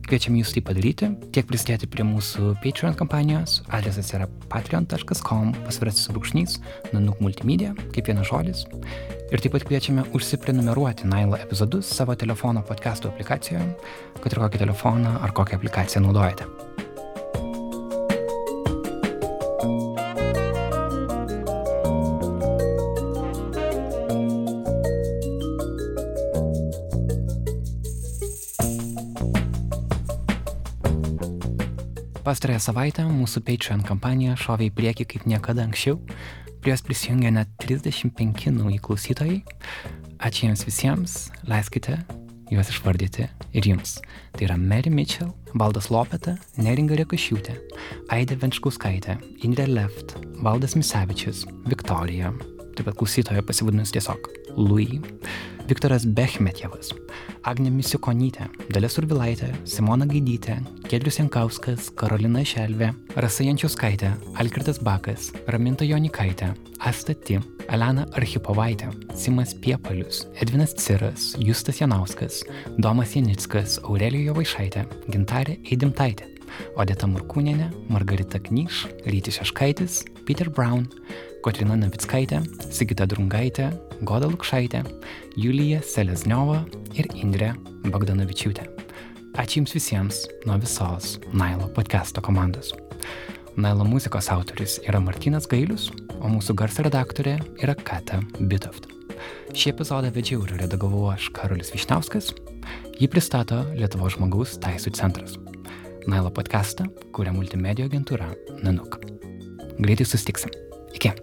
Kviečiam jūs tai padaryti, tiek prisidėti prie mūsų Patreon kampanijos. Adresas yra patreon.com pasvirasis brūkšnys, nanuk multimedia, kaip vienas žodis. Ir taip pat kviečiame užsiprenumeruoti Nailo epizodus savo telefono podcast'o aplikacijoje, kad ir kokį telefoną ar kokią aplikaciją naudojate. Savaitę mūsų Patreon kampanija šovė į priekį kaip niekada anksčiau. Prie jos prisijungė net 35 nauji klausytojai. Ačiū jiems visiems, leiskite juos išvardyti ir jums. Tai yra Mary Mitchell, Valdas Lopeta, Neringa Rekašiūtė, Aidė Venčkauskaitė, Indrė Left, Valdas Misevičius, Viktorija, taip pat klausytojo pasivadinus tiesiog Louis, Viktoras Bechmetjevas, Agnė Misikonytė, Dalia Survilaitė, Simona Gaidytė, Kedrius Jankauskas, Karolina Šelvė, Rasa Jančiuskaitė, Alkirtas Bakas, Raminta Jonikaitė, Astati, Elena Archipovaitė, Simas Piepalius, Edvinas Ciras, Justas Janauskas, Domas Janickas, Aurelija Vaišaitė, Gintarė Eidimtaitė, Odeta Murkūnienė, Margarita Knyš, Rytis Šeškaitis, Peter Brown, Kotrina Navickaitė, Sigita Drungaitė, Goda Lukšaitė, Julija Selezniova ir Indrė Bogdanovičiūtė. Ačiū Jums visiems nuo visos Nailo podcast'o komandos. Nailo muzikos autorius yra Martinas Gailius, o mūsų garso redaktorė yra Kata Bitoft. Šį epizodą vedžiau ir redagavau aš Karolis Višnauskas. Jį pristato Lietuvos žmogaus teisų centras. Nailo podcastą kuria multimedijų agentūra Nanuk. Greitai sustiksim. Iki.